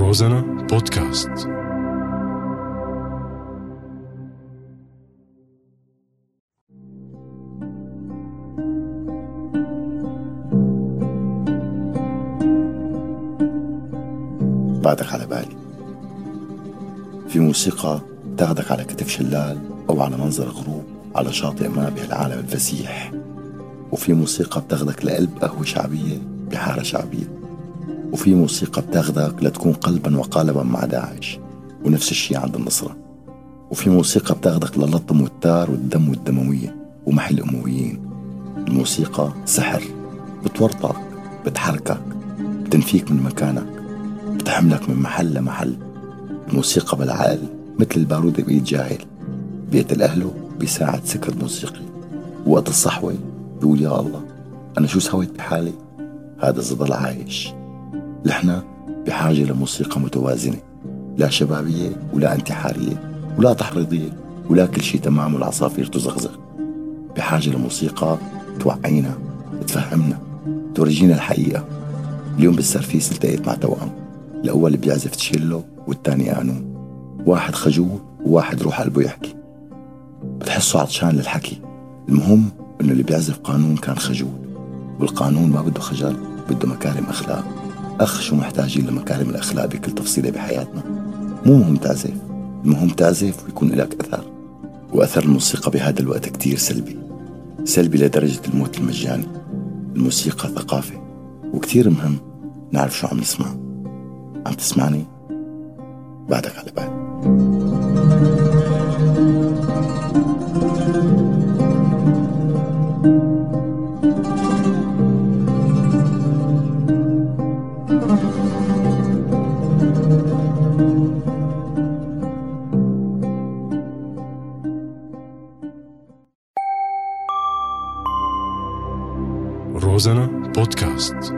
روزانا بودكاست. بعدك على بالي. في موسيقى تاخدك على كتف شلال أو على منظر غروب على شاطئ ما بهالعالم الفسيح. وفي موسيقى بتاخدك لقلب قهوة شعبية بحارة شعبية. وفي موسيقى بتاخدك لتكون قلبا وقالبا مع داعش ونفس الشيء عند النصرة وفي موسيقى بتاخدك للطم والتار والدم والدموية ومحل الأمويين الموسيقى سحر بتورطك بتحركك بتنفيك من مكانك بتحملك من محل لمحل. الموسيقى بالعقل مثل البارودة بإيد جاهل بيقتل أهله بيساعد سكر موسيقي. وقت الصحوة بيقول يا الله أنا شو سويت بحالي؟ هذا ظل عايش. نحن بحاجة لموسيقى متوازنة لا شبابية ولا انتحارية ولا تحريضية ولا كل شيء تمام والعصافير تزغزغ. بحاجة لموسيقى توعينا تفهمنا تورجينا الحقيقة. اليوم بالسرفيس التقيت مع توأم الأول بيعزف تشيلو والتاني قانون واحد خجول وواحد روح قلبه يحكي. بتحسه عطشان للحكي. المهم إنه اللي بيعزف قانون كان خجول والقانون ما بده خجل بده مكارم أخلاق. اخ شو محتاجين لمكارم الأخلاق بكل تفصيلة بحياتنا؟ مو مهم تعزف المهم تعزف ويكون لك أثر وأثر الموسيقى بهذا الوقت كتير سلبي. سلبي لدرجة الموت المجاني. الموسيقى ثقافة وكتير مهم نعرف شو عم نسمع. عم تسمعني؟ بعدك على بالي روزانا بودكاست